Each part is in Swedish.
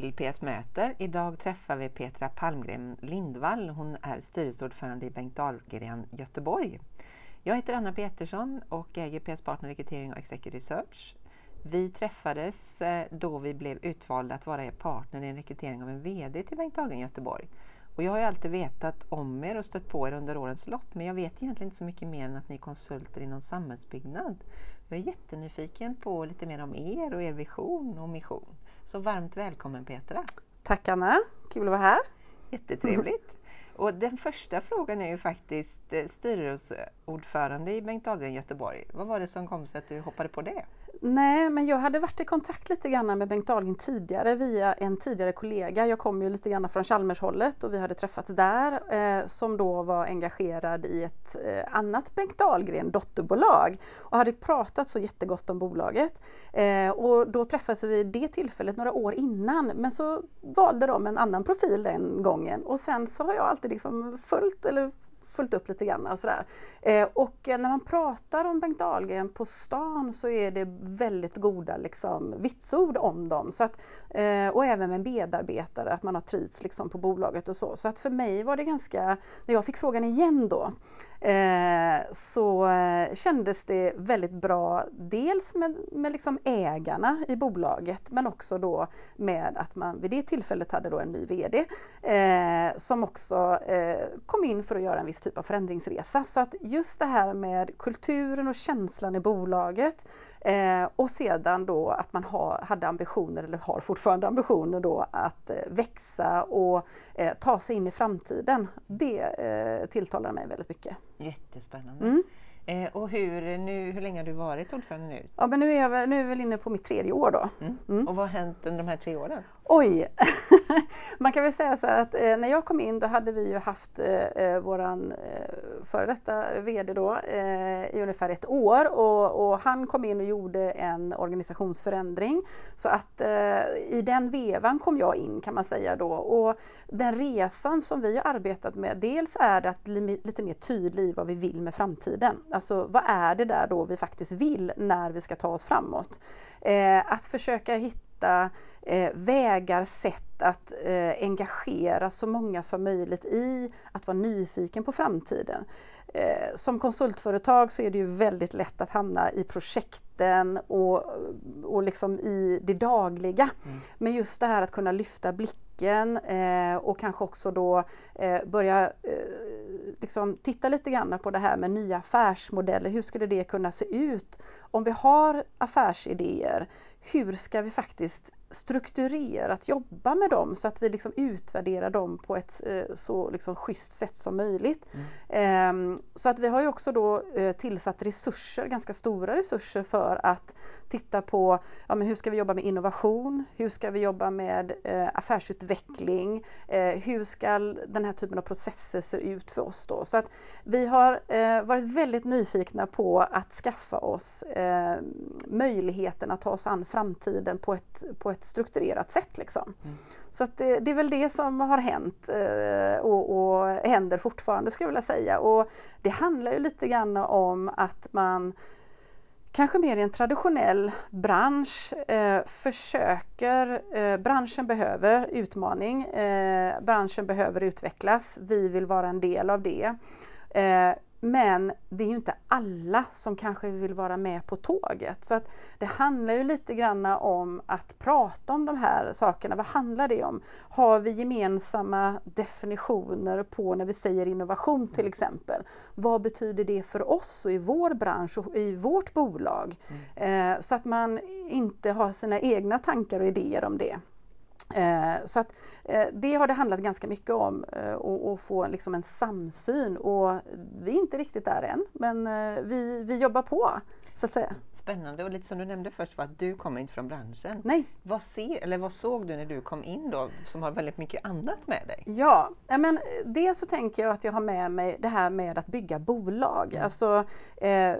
till PS Möter. Idag träffar vi Petra Palmgren Lindvall. Hon är styrelseordförande i Bengt Dahlgren Göteborg. Jag heter Anna Petersson och äger PS Partner Rekrytering och Executive Research. Vi träffades eh, då vi blev utvalda att vara er partner i en rekrytering av en VD till Bengt Dahlgren Göteborg. Och jag har ju alltid vetat om er och stött på er under årens lopp men jag vet egentligen inte så mycket mer än att ni är konsulter inom samhällsbyggnad. Jag är jättenyfiken på lite mer om er och er vision och mission. Så varmt välkommen Petra! Tack Anna, kul att vara här! Jättetrevligt! Och den första frågan är ju faktiskt eh, styrelseordförande i Bengt Dahlgren Göteborg. Vad var det som kom sig att du hoppade på det? Nej, men jag hade varit i kontakt lite grann med Bengt Dahlgren tidigare via en tidigare kollega. Jag kom ju lite grann från Chalmershållet och vi hade träffats där eh, som då var engagerad i ett eh, annat Bengt Dahlgren dotterbolag och hade pratat så jättegott om bolaget. Eh, och då träffades vi det tillfället några år innan men så valde de en annan profil den gången och sen så har jag alltid liksom följt eller följt upp lite grann och sådär. Eh, och eh, när man pratar om Bengt Dahlgren på stan så är det väldigt goda liksom, vitsord om dem. Så att, eh, och även med medarbetare, att man har trivts liksom, på bolaget och så. Så att för mig var det ganska, när jag fick frågan igen då, eh, så eh, kändes det väldigt bra dels med, med liksom ägarna i bolaget men också då med att man vid det tillfället hade då en ny VD eh, som också eh, kom in för att göra en viss typ av förändringsresa. Så att just det här med kulturen och känslan i bolaget Eh, och sedan då att man ha, hade ambitioner, eller har fortfarande ambitioner då, att eh, växa och eh, ta sig in i framtiden. Det eh, tilltalar mig väldigt mycket. Jättespännande. Mm. Eh, och hur, nu, hur länge har du varit ordförande nu? Ja, men nu är jag nu är jag väl inne på mitt tredje år då. Mm. Mm. Och vad har hänt under de här tre åren? Oj! Man kan väl säga så här att eh, när jag kom in då hade vi ju haft eh, eh våran eh, före detta VD då eh, i ungefär ett år och, och, han kom in och gjorde en organisationsförändring. Så att eh, i den vevan kom jag in kan man säga då och den resan som vi har arbetat med, dels är det att bli lite mer tydlig i vad vi vill med framtiden. Alltså vad är det där då vi faktiskt vill när vi ska ta oss framåt? Eh, att försöka hitta eh, vägar, sätt att eh, engagera så många som möjligt i att vara nyfiken på framtiden. Eh, som konsultföretag så är det ju väldigt lätt att hamna i projekten och, och liksom i det dagliga. Mm. Men just det här att kunna lyfta blicken eh, och kanske också då eh, börja eh, liksom titta lite grann på det här med nya affärsmodeller. Hur skulle det kunna se ut? Om vi har affärsidéer, hur ska vi faktiskt strukturerat jobba med dem så att vi liksom utvärderar dem på ett eh, så liksom schysst sätt som möjligt. Mm. Eh, så att vi har ju också då eh, tillsatt resurser, ganska stora resurser för att titta på ja, men hur ska vi jobba med innovation, hur ska vi jobba med eh, affärsutveckling, hur ska den här typen av processer se ut för oss då. Så att vi har varit väldigt nyfikna på att skaffa oss möjligheten att ta oss an framtiden på ett, på ett strukturerat sätt. Liksom. Mm. Så det, det, är väl det som har hänt eh, och, och händer fortfarande skulle jag vilja säga. Och det handlar ju lite grann om att man kanske mer i en traditionell bransch eh, försöker, eh, branschen behöver utmaning, eh, branschen behöver utvecklas, vi vill vara en del av det. Men det är ju inte alla som kanske vill vara med på tåget. Så att det handlar ju lite grann om att prata om de här sakerna. Vad handlar det om? Har vi gemensamma definitioner på när vi säger innovation till exempel? Vad betyder det för oss och i vår bransch och i vårt bolag? Mm. Eh, så att man inte har sina egna tankar och idéer om det. Eh, så att eh, det har det handlat ganska mycket om eh, att få liksom en samsyn och vi är inte riktigt där än men eh, vi, vi jobbar på så att säga. Spännande och lite som du nämnde först var att du kommer inte från branschen. Nej. Vad, se, eller vad såg du när du kom in då som har väldigt mycket annat med dig? Ja, men dels så tänker jag att jag har med mig det här med att bygga bolag. Mm. Alltså, eh,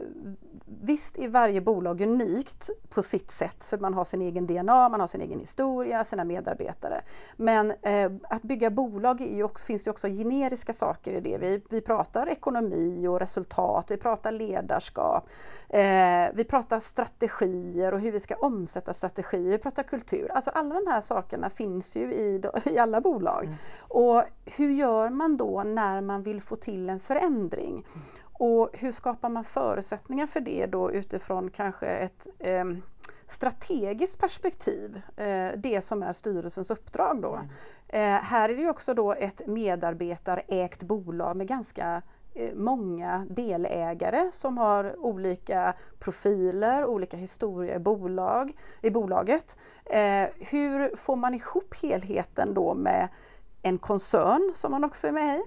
visst är varje bolag unikt på sitt sätt för man har sin egen DNA, man har sin egen historia, sina medarbetare. Men eh, att bygga bolag är ju också, finns det också generiska saker i det. Vi, vi pratar ekonomi och resultat, vi pratar ledarskap, eh, vi pratar prata strategier och hur vi ska omsätta strategier, vi pratar kultur. Alltså alla de här sakerna finns ju i, i alla bolag. Mm. Och hur gör man då när man vill få till en förändring? Mm. Och hur skapar man förutsättningar för det då utifrån kanske ett eh, strategiskt perspektiv, eh, det som är styrelsens uppdrag då. Mm. Eh, här är det också då ett medarbetarägt bolag med ganska många delägare som har olika profiler, olika historier i, bolag, i bolaget. Eh, hur får man ihop helheten då med en koncern som man också är med i,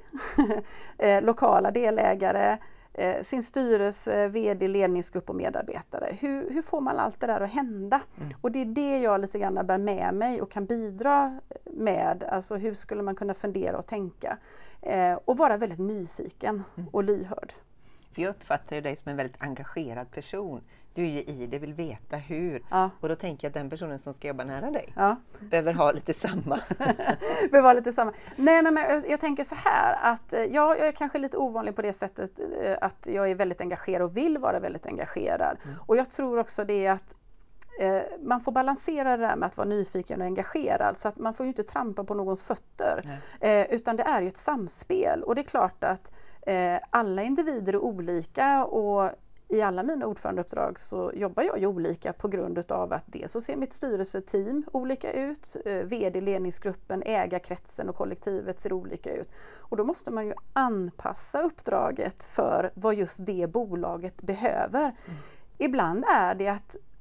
eh, lokala delägare, eh, sin styrelse, VD, ledningsgrupp och medarbetare. Hur, hur får man allt det där att hända? Mm. Och det är det jag lite grann bär med mig och kan bidra med. Alltså hur skulle man kunna fundera och tänka? Eh, och vara väldigt nyfiken mm. och lyhörd. För jag uppfattar dig som en väldigt engagerad person du är ju i det, vill veta hur. Ja. Och då tänker jag att den personen som ska jobba nära dig ja. behöver ha lite samma. behöver ha lite samma. Nej men, men jag, jag, tänker så här att eh, ja, jag är kanske lite ovanlig på det sättet eh, att jag är väldigt engagerad och vill vara väldigt engagerad. Mm. Och jag tror också det att man får balansera det där med att vara nyfiken och engagerad så att man får ju inte trampa på någons fötter. Eh, utan det är ju ett samspel och det är klart att eh, alla individer är olika och i alla mina ordförandeuppdrag så jobbar jag ju olika på grund utav att dels så ser mitt styrelseteam olika ut, eh, VD, ledningsgruppen, ägarkretsen och kollektivet ser olika ut. Och då måste man ju anpassa uppdraget för vad just det bolaget behöver. Mm. Ibland är det att Eh,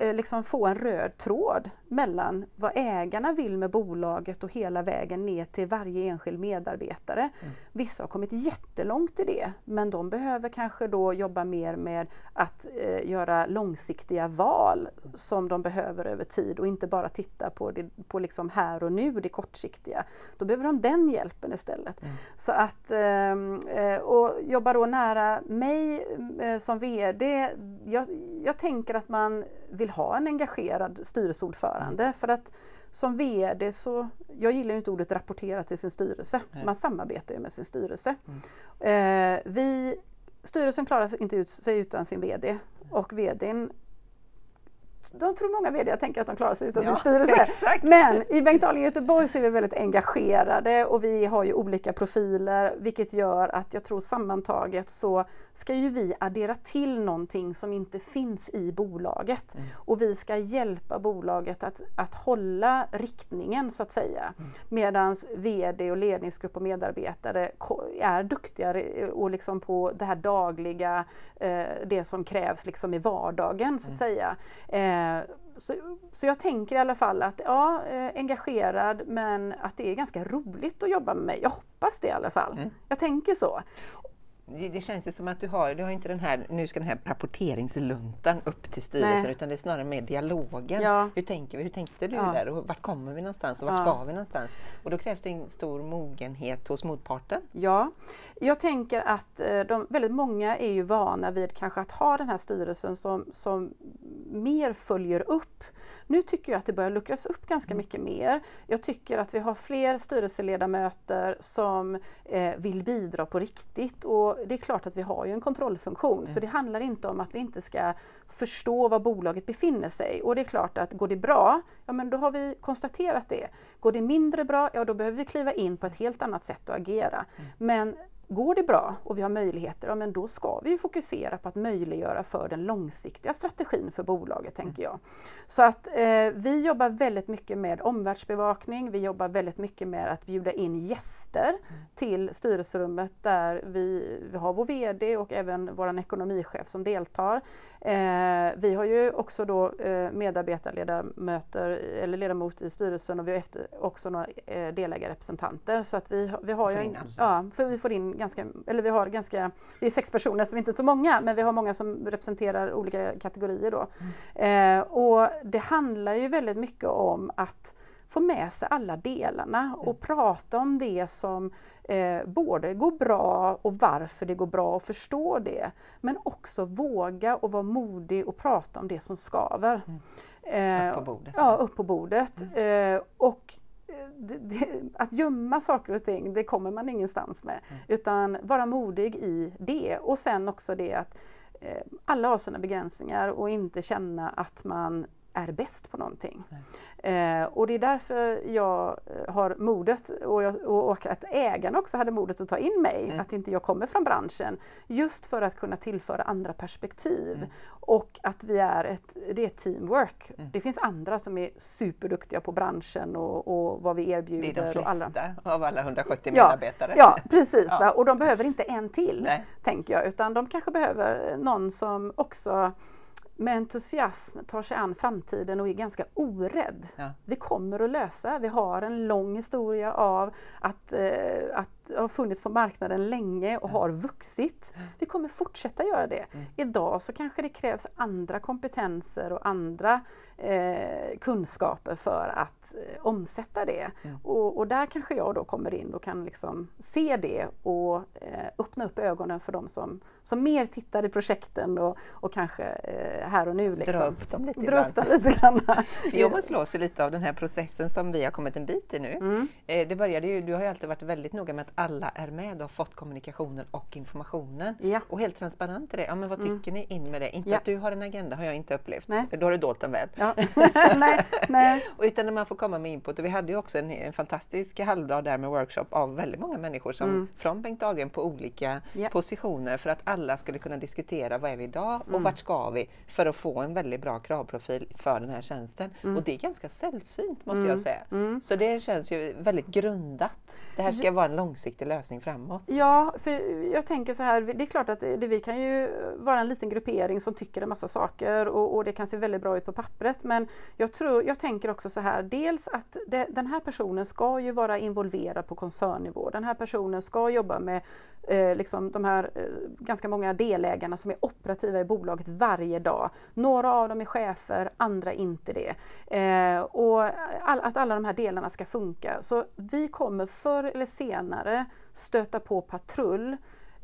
Eh, liksom få en röd tråd mellan vad ägarna vill med bolaget och hela vägen ner till varje enskild medarbetare. Mm. Vissa har kommit jättelångt i det men de behöver kanske då jobba mer med att eh, göra långsiktiga val som de behöver över tid och inte bara titta på, det, på liksom här och nu, det kortsiktiga. Då behöver de den hjälpen istället. Mm. Så att ehm, eh, och jobba då nära mig eh, som VD, jag, jag tänker att man vill ha en engagerad styrelseordförande mm. för att som VD så, jag gillar inte ordet rapportera till sin styrelse, Nej. man samarbetar ju med sin styrelse. Mm. Eh, vi, styrelsen klarar sig inte ut, sig utan sin VD och VDn de tror många VD tänker att de klarar sig utan ja, sin styrelse. Exakt. Men i Bengt Dahlgren Göteborg så är vi väldigt engagerade och vi har ju olika profiler vilket gör att jag tror sammantaget så ska ju vi addera till någonting som inte finns i bolaget. Mm. Och vi ska hjälpa bolaget att, att hålla riktningen så att säga. Mm. Medan VD och ledningsgrupp och medarbetare är duktigare och liksom på det här dagliga, eh, det som krävs liksom i vardagen så att mm. säga. Eh, så, så, jag tänker i alla fall att ja, eh, engagerad men att det är ganska roligt att jobba med mig. Jag hoppas det i alla fall. Mm. Jag tänker så. Det känns ju som att du har, du har inte den här, nu ska den här rapporteringsluntan upp till styrelsen Nej. utan det är snarare mer dialogen. Ja. Hur tänker vi? Hur tänkte du ja. där? Och vart kommer vi någonstans och vart ja. ska vi någonstans? Och då krävs det en stor mogenhet hos motparten. Ja, jag tänker att eh, de, väldigt många är ju vana vid kanske att ha den här styrelsen som, som mer följer upp nu tycker jag att det börjar luckras upp ganska mm. mycket mer. Jag tycker att vi har fler styrelseledamöter som eh, vill bidra på riktigt och det är klart att vi har ju en kontrollfunktion mm. så det handlar inte om att vi inte ska förstå var bolaget befinner sig. Och det är klart att går det bra, ja men då har vi konstaterat det. Går det mindre bra, ja då behöver vi kliva in på ett helt annat sätt och agera. Mm. Men Går det bra och vi har möjligheter, ja, men då ska vi fokusera på att möjliggöra för den långsiktiga strategin för bolaget, tänker jag. Så att eh, vi jobbar väldigt mycket med omvärldsbevakning, vi jobbar väldigt mycket med att bjuda in gäster mm. till styrelserummet där vi, vi har vår VD och även vår ekonomichef som deltar. Eh, vi har ju också då eh, medarbetarledamöter eller ledamot i styrelsen och vi har efter, också några eh, delägarrepresentanter så att vi, vi har en, ja, för vi får in ganska, eller vi har ganska, vi är sex personer så vi är inte så många men vi har många som representerar olika kategorier då. Mm. Eh, och det handlar ju väldigt mycket om att få med sig alla delarna och mm. prata om det som eh, både går bra och varför det går bra och förstå det. Men också våga och vara modig och prata om det som skaver. Mm. Eh, upp på bordet. Ja, upp på bordet. Mm. Eh, och eh, det, det, att gömma saker och ting, det kommer man ingenstans med. Mm. Utan vara modig i det. Och sen också det att eh, alla har sina begränsningar och inte känna att man är bäst på någonting. Eh, och det är därför jag eh, har modet och, jag, och, att ägarna också hade modet att ta in mig, mm. att inte jag kommer från branschen. Just för att kunna tillföra andra perspektiv mm. och att vi är ett, det är teamwork. Mm. Det finns andra som är superduktiga på branschen och, och vad vi erbjuder. Det är de flesta alla. av alla 170 medarbetare. Ja, precis. Ja. Och de behöver inte en till, Nej. tänker jag, utan de kanske behöver någon som också med entusiasm tar sig an framtiden och är ganska orädd. Ja. Vi kommer att lösa, vi har en lång historia av att, eh, att ha funnits på marknaden länge och ja. har vuxit. Vi kommer fortsätta göra det. Mm. Idag så kanske det krävs andra kompetenser och andra eh, kunskaper för att eh, omsätta det. Mm. Och, och, där kanske jag då kommer in och kan liksom se det och eh, öppna upp ögonen för de som, som mer tittar i projekten och, och kanske eh, här och nu. Liksom. Dra upp dem lite Dra upp dem lite grann. jag slås ju lite av den här processen som vi har kommit en bit i nu. Mm. Eh, det började ju, du har ju alltid varit väldigt noga med att alla är med och har fått kommunikationen och informationen. Ja. Och helt transparent i det. Ja, men vad mm. tycker mm. ni? In med det. Inte ja. att du har en agenda har jag inte upplevt. Nej. Då har du dolt den väl. Ja. Nej, nej. Och utan när man får komma med input. Och vi hade ju också en, en fantastisk halvdag där med workshop av väldigt många människor som mm. från Bengt Dahlgren på olika yeah. positioner för att alla skulle kunna diskutera vad är vi idag och mm. vart ska vi för att få en väldigt bra kravprofil för den här tjänsten. Mm. Och det är ganska sällsynt måste jag mm. säga. Mm. Så det känns ju väldigt grundat. Det här ska vara en långsiktig lösning framåt. Ja, för jag tänker så här, det är klart att det, vi kan ju vara en liten gruppering som tycker en massa saker och, och det kan se väldigt bra ut på pappret. Men jag, tror, jag tänker också så här, dels att det, den här personen ska ju vara involverad på koncernnivå. Den här personen ska jobba med eh, liksom de här eh, ganska många delägarna som är operativa i bolaget varje dag. Några av dem är chefer, andra inte det. Eh, och all, att alla de här delarna ska funka. Så vi kommer förr eller senare stöta på patrull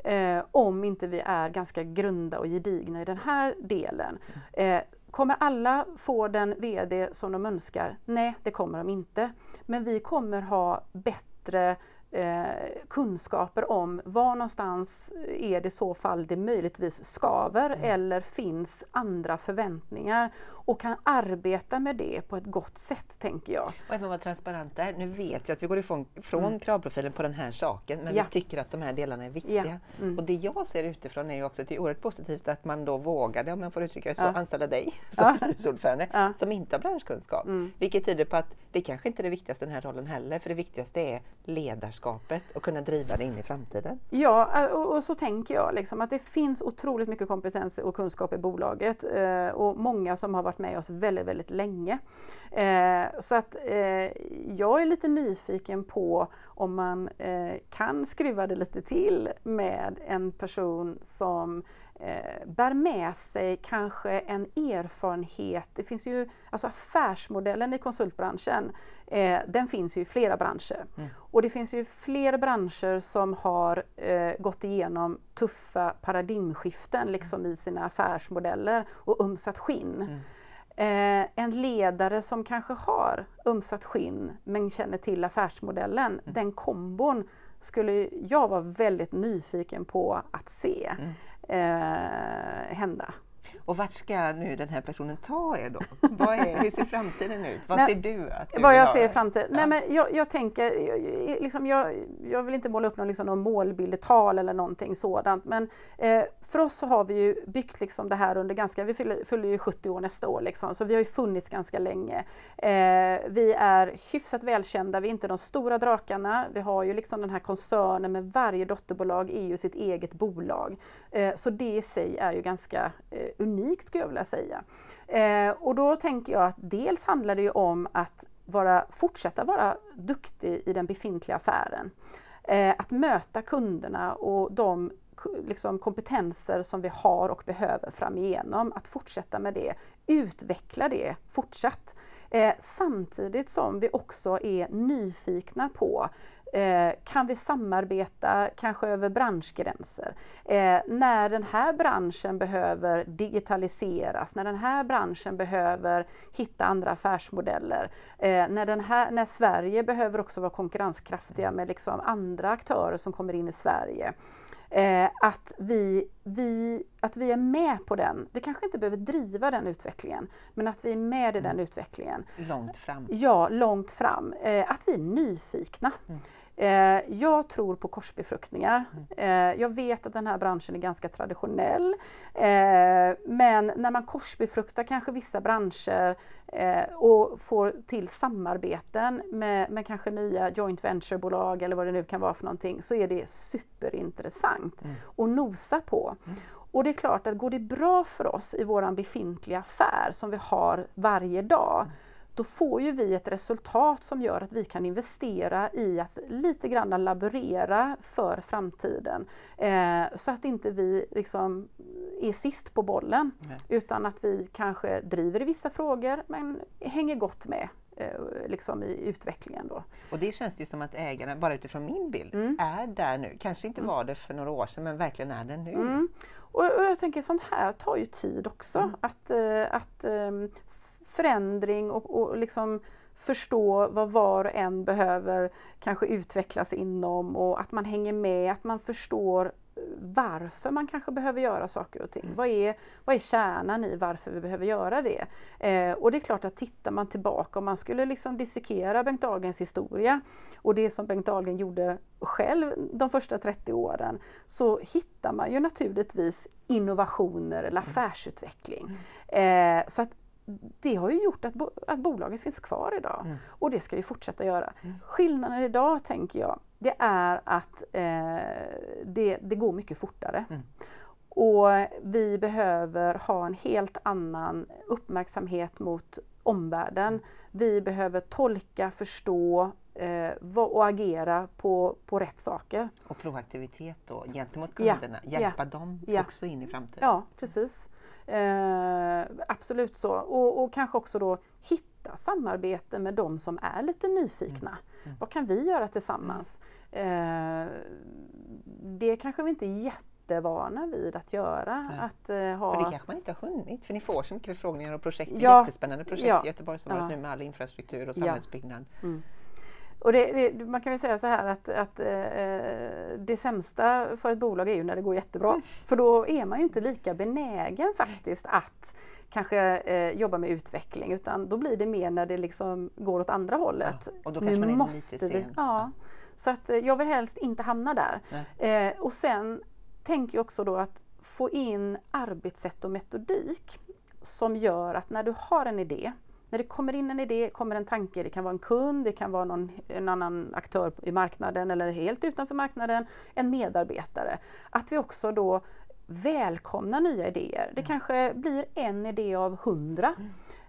eh, om inte vi är ganska grunda och gedigna i den här delen. Eh, Kommer alla få den VD som de önskar? Nej, det kommer de inte. Men vi kommer ha bättre eh, kunskaper om var någonstans är det i så fall det möjligtvis skaver mm. eller finns andra förväntningar och kan arbeta med det på ett gott sätt, tänker jag. Och även vara transparent där. Nu vet jag att vi går ifrån från mm. kravprofilen på den här saken, men ja. vi tycker att de här delarna är viktiga. Ja. Mm. Och det jag ser utifrån är ju också att det är oerhört positivt att man då vågade, om jag får uttrycka det så, ja. anställa dig som styrelseordförande som inte har branschkunskap. Mm. Vilket tyder på att det kanske inte är det viktigaste den här rollen heller, för det viktigaste är ledarskapet och kunna driva det in i framtiden. Ja, och, och så tänker jag liksom, att det finns otroligt mycket kompetens och kunskap i bolaget eh, och många som har varit med oss väldigt, väldigt länge. Eh, så att eh, jag är lite nyfiken på om man eh, kan skruva det lite till med en person som eh, bär med sig kanske en erfarenhet. Det finns ju, alltså affärsmodellen i konsultbranschen, eh, den finns ju i flera branscher. Mm. Och det finns ju fler branscher som har eh, gått igenom tuffa paradigmskiften liksom i sina affärsmodeller och ömsat skinn. Mm. Eh, en ledare som kanske har ömsat skinn men känner till affärsmodellen, mm. den kombon skulle jag vara väldigt nyfiken på att se mm. eh, hända. Och vart ska nu den här personen ta er då? Vad är, hur ser framtiden ut? Vad Nej, ser du? Att du vad jag ser i framtiden? Ja. Nej, men jag, jag tänker, jag, liksom, jag, jag, vill inte måla upp någon, liksom, någon målbildetal eller någonting sådant, men eh, för oss så har vi ju byggt liksom det här under ganska, vi fyller, fyller ju 70 år nästa år, liksom, så vi har ju funnits ganska länge. Eh, vi är hyfsat välkända, vi är inte de stora drakarna, vi har ju liksom den här koncernen med varje dotterbolag är ju sitt eget bolag. Eh, så det i sig är ju ganska eh, unikt skulle jag vilja säga. Eh, och då tänker jag att dels handlar det ju om att vara, fortsätta vara duktig i den befintliga affären. Eh, att möta kunderna och de liksom, kompetenser som vi har och behöver framigenom, att fortsätta med det, utveckla det fortsatt. Eh, samtidigt som vi också är nyfikna på Eh, kan vi samarbeta kanske över branschgränser? Eh, när den här branschen behöver digitaliseras, när den här branschen behöver hitta andra affärsmodeller, eh, när, den här, när Sverige behöver också vara konkurrenskraftiga med liksom andra aktörer som kommer in i Sverige. Eh, att, vi, vi, att vi är med på den. Vi kanske inte behöver driva den utvecklingen, men att vi är med i den Mm. utvecklingen. Långt fram. Ja, långt fram. Eh, att vi är nyfikna. Mm. Eh, jag tror på korsbefruktningar. Eh, jag vet att den här branschen är ganska traditionell. Eh, men när man korsbefruktar kanske vissa branscher och får till samarbeten med, med kanske nya joint venture-bolag eller vad det nu kan vara för någonting så är det superintressant Mm. att nosa på. Och det är klart att går det bra för oss i våran befintliga affär som vi har varje dag då får ju vi ett resultat som gör att vi kan investera i att lite grann laborera för framtiden. Eh, så att inte vi liksom är sist på bollen Nej. utan att vi kanske driver i vissa frågor men hänger gott med eh, liksom i utvecklingen. Då. Och det känns ju som att ägarna, bara utifrån min bild, Mm. är där nu. Kanske inte var det för några år sedan, men verkligen är det nu. Mm. Och, och jag tänker sånt här tar ju tid också. Mm. Att, eh, att ehm, förändring och, och liksom förstå vad var och en behöver kanske utvecklas inom och att man hänger med, att man förstår eh, varför man kanske behöver göra saker och ting. Mm. Vad, är, vad är kärnan i varför vi behöver göra det? Eh, och det är klart att tittar man tillbaka, om man skulle liksom dissekera Bengt Dahlgrens historia och det som Bengt Dahlgren gjorde själv de första 30 åren så hittar man ju naturligtvis innovationer eller affärsutveckling. Eh, så att det har ju gjort att, bo- att bolaget finns kvar idag Mm. och det ska vi fortsätta göra. Mm. Skillnaden idag tänker jag, det är att eh, det, det går mycket fortare. Mm. Och vi behöver ha en helt annan uppmärksamhet mot omvärlden. Vi behöver tolka, förstå eh, och agera på, på rätt saker. Och proaktivitet då gentemot Ja, kunderna, hjälpa dem ja. också in i framtiden. Ja, precis. Eh, absolut så. Och, och kanske också då hitta samarbete med de som är lite nyfikna. Mm. Vad kan vi göra tillsammans? Eh, det kanske vi inte är jättevana vid att göra. Nej. Att, eh, För ha... det kanske man inte har hunnit, för ni får så mycket förfrågningar och projekt. Ja, Jättespännande projekt ja, i Göteborg som ja. nu med all infrastruktur och Ja. samhällsbyggnad. Och det, det, man kan väl säga så här att, att eh, det sämsta för ett bolag är ju när det går jättebra. Mm. För då är man ju inte lika benägen faktiskt att kanske eh, jobba med utveckling utan då blir det mer när det liksom går åt andra hållet. Ja, och då kanske man är måste lite vi. sen. Ja. Så att eh, jag vill helst inte hamna där. Eh, och sen tänker jag också då att få in arbetssätt och metodik som gör att när du har en idé, när det kommer in en idé, kommer en tanke, det kan vara en kund, det kan vara någon, en annan aktör i marknaden eller helt utanför marknaden, en medarbetare. Att vi också då välkomnar nya idéer. Det kanske blir en idé av hundra.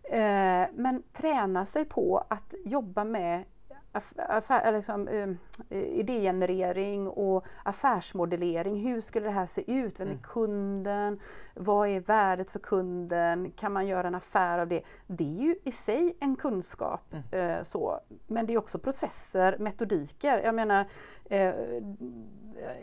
Eh, men träna sig på att jobba med affär, liksom, eh, idégenerering och affärsmodellering. Hur skulle det här se ut? Vem är Mm. kunden? Vad är värdet för kunden? Kan man göra en affär av det? Det är ju i sig en kunskap. Eh, så. Men det är också processer, metodiker. Jag menar, eh,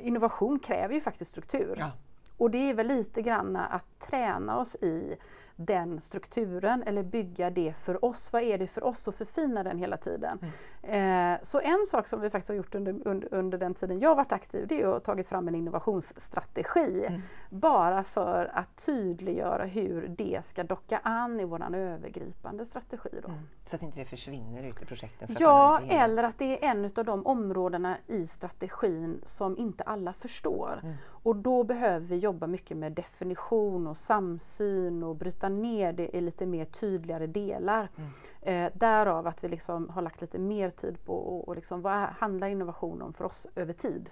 innovation kräver ju faktiskt struktur. Ja. Och det är väl lite grann att träna oss i den strukturen eller bygga det för oss. Vad är det för oss och förfina den hela tiden. Eh, så en sak som vi faktiskt har gjort under, under, under den tiden jag varit aktiv det är att ha tagit fram en innovationsstrategi. Mm. Bara för att tydliggöra hur det ska docka an i vår övergripande strategi. Då. Mm. Så att inte det försvinner ut i projekten. Ja, eller att det är en av de områdena i strategin som inte alla förstår. Mm. Och då behöver vi jobba mycket med definition och samsyn och bryta ner det i lite mer tydligare delar. Mm. Eh, därav att vi liksom har lagt lite mer tid på och, och liksom, vad handlar innovation om för oss över tid.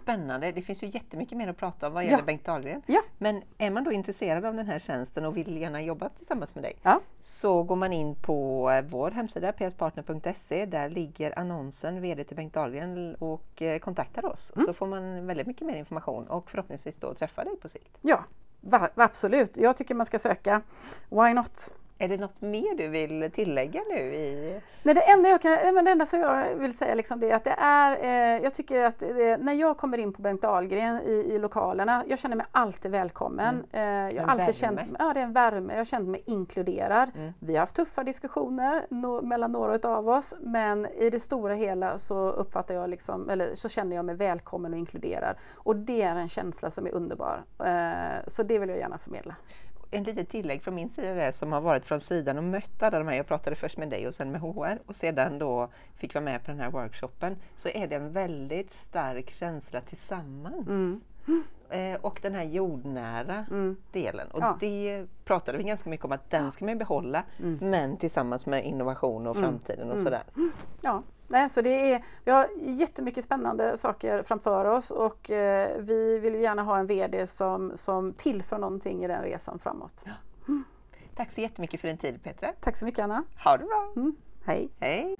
Spännande. Det finns ju jättemycket mer att prata om vad Ja. gäller Bengt Dahlgren. Ja. Men är man då intresserad av den här tjänsten och vill gärna jobba tillsammans med dig Ja. så går man in på vår hemsida pspartner.se. Där ligger annonsen VD till Bengt Dahlgren och eh, kontaktar oss. Mm. Så får man väldigt mycket mer information och förhoppningsvis då träffa dig på sikt. Ja, va, absolut. Jag tycker man ska söka. Why not? Är det något mer du vill tillägga nu? I... Nej, det, enda jag kan, men det enda som jag vill säga liksom det är att det är, eh, jag tycker att det, när jag kommer in på Bengt Dahlgren i, i lokalerna, jag känner mig alltid välkommen. Mm. Eh, jag har alltid känt, ja det är en värme, jag har känt mig inkluderad. Mm. Vi har haft tuffa diskussioner no, mellan några av oss, men i det stora hela så uppfattar jag liksom, eller så känner jag mig välkommen och inkluderad. Och det är en känsla som är underbar. Eh, så det vill jag gärna förmedla en litet tillägg från min sida där som har varit från sidan och mött alla de här. Jag pratade först med dig och sen med HR och sedan då fick vara med på den här workshopen. Så är det en väldigt stark känsla tillsammans. Mm. Eh, och den här jordnära mm. delen. Och ja. det pratade vi ganska mycket om att den ska man behålla mm. men tillsammans med innovation och mm. framtiden och mm. sådär. Ja. Nej, så det är, vi har jättemycket spännande saker framför oss och eh, vi vill gärna ha en VD som, som tillför någonting i den resan framåt. Ja. Mm. Tack så jättemycket för din tid Petra. Tack så mycket Anna. Ha det bra. Mm. Hej. Hej.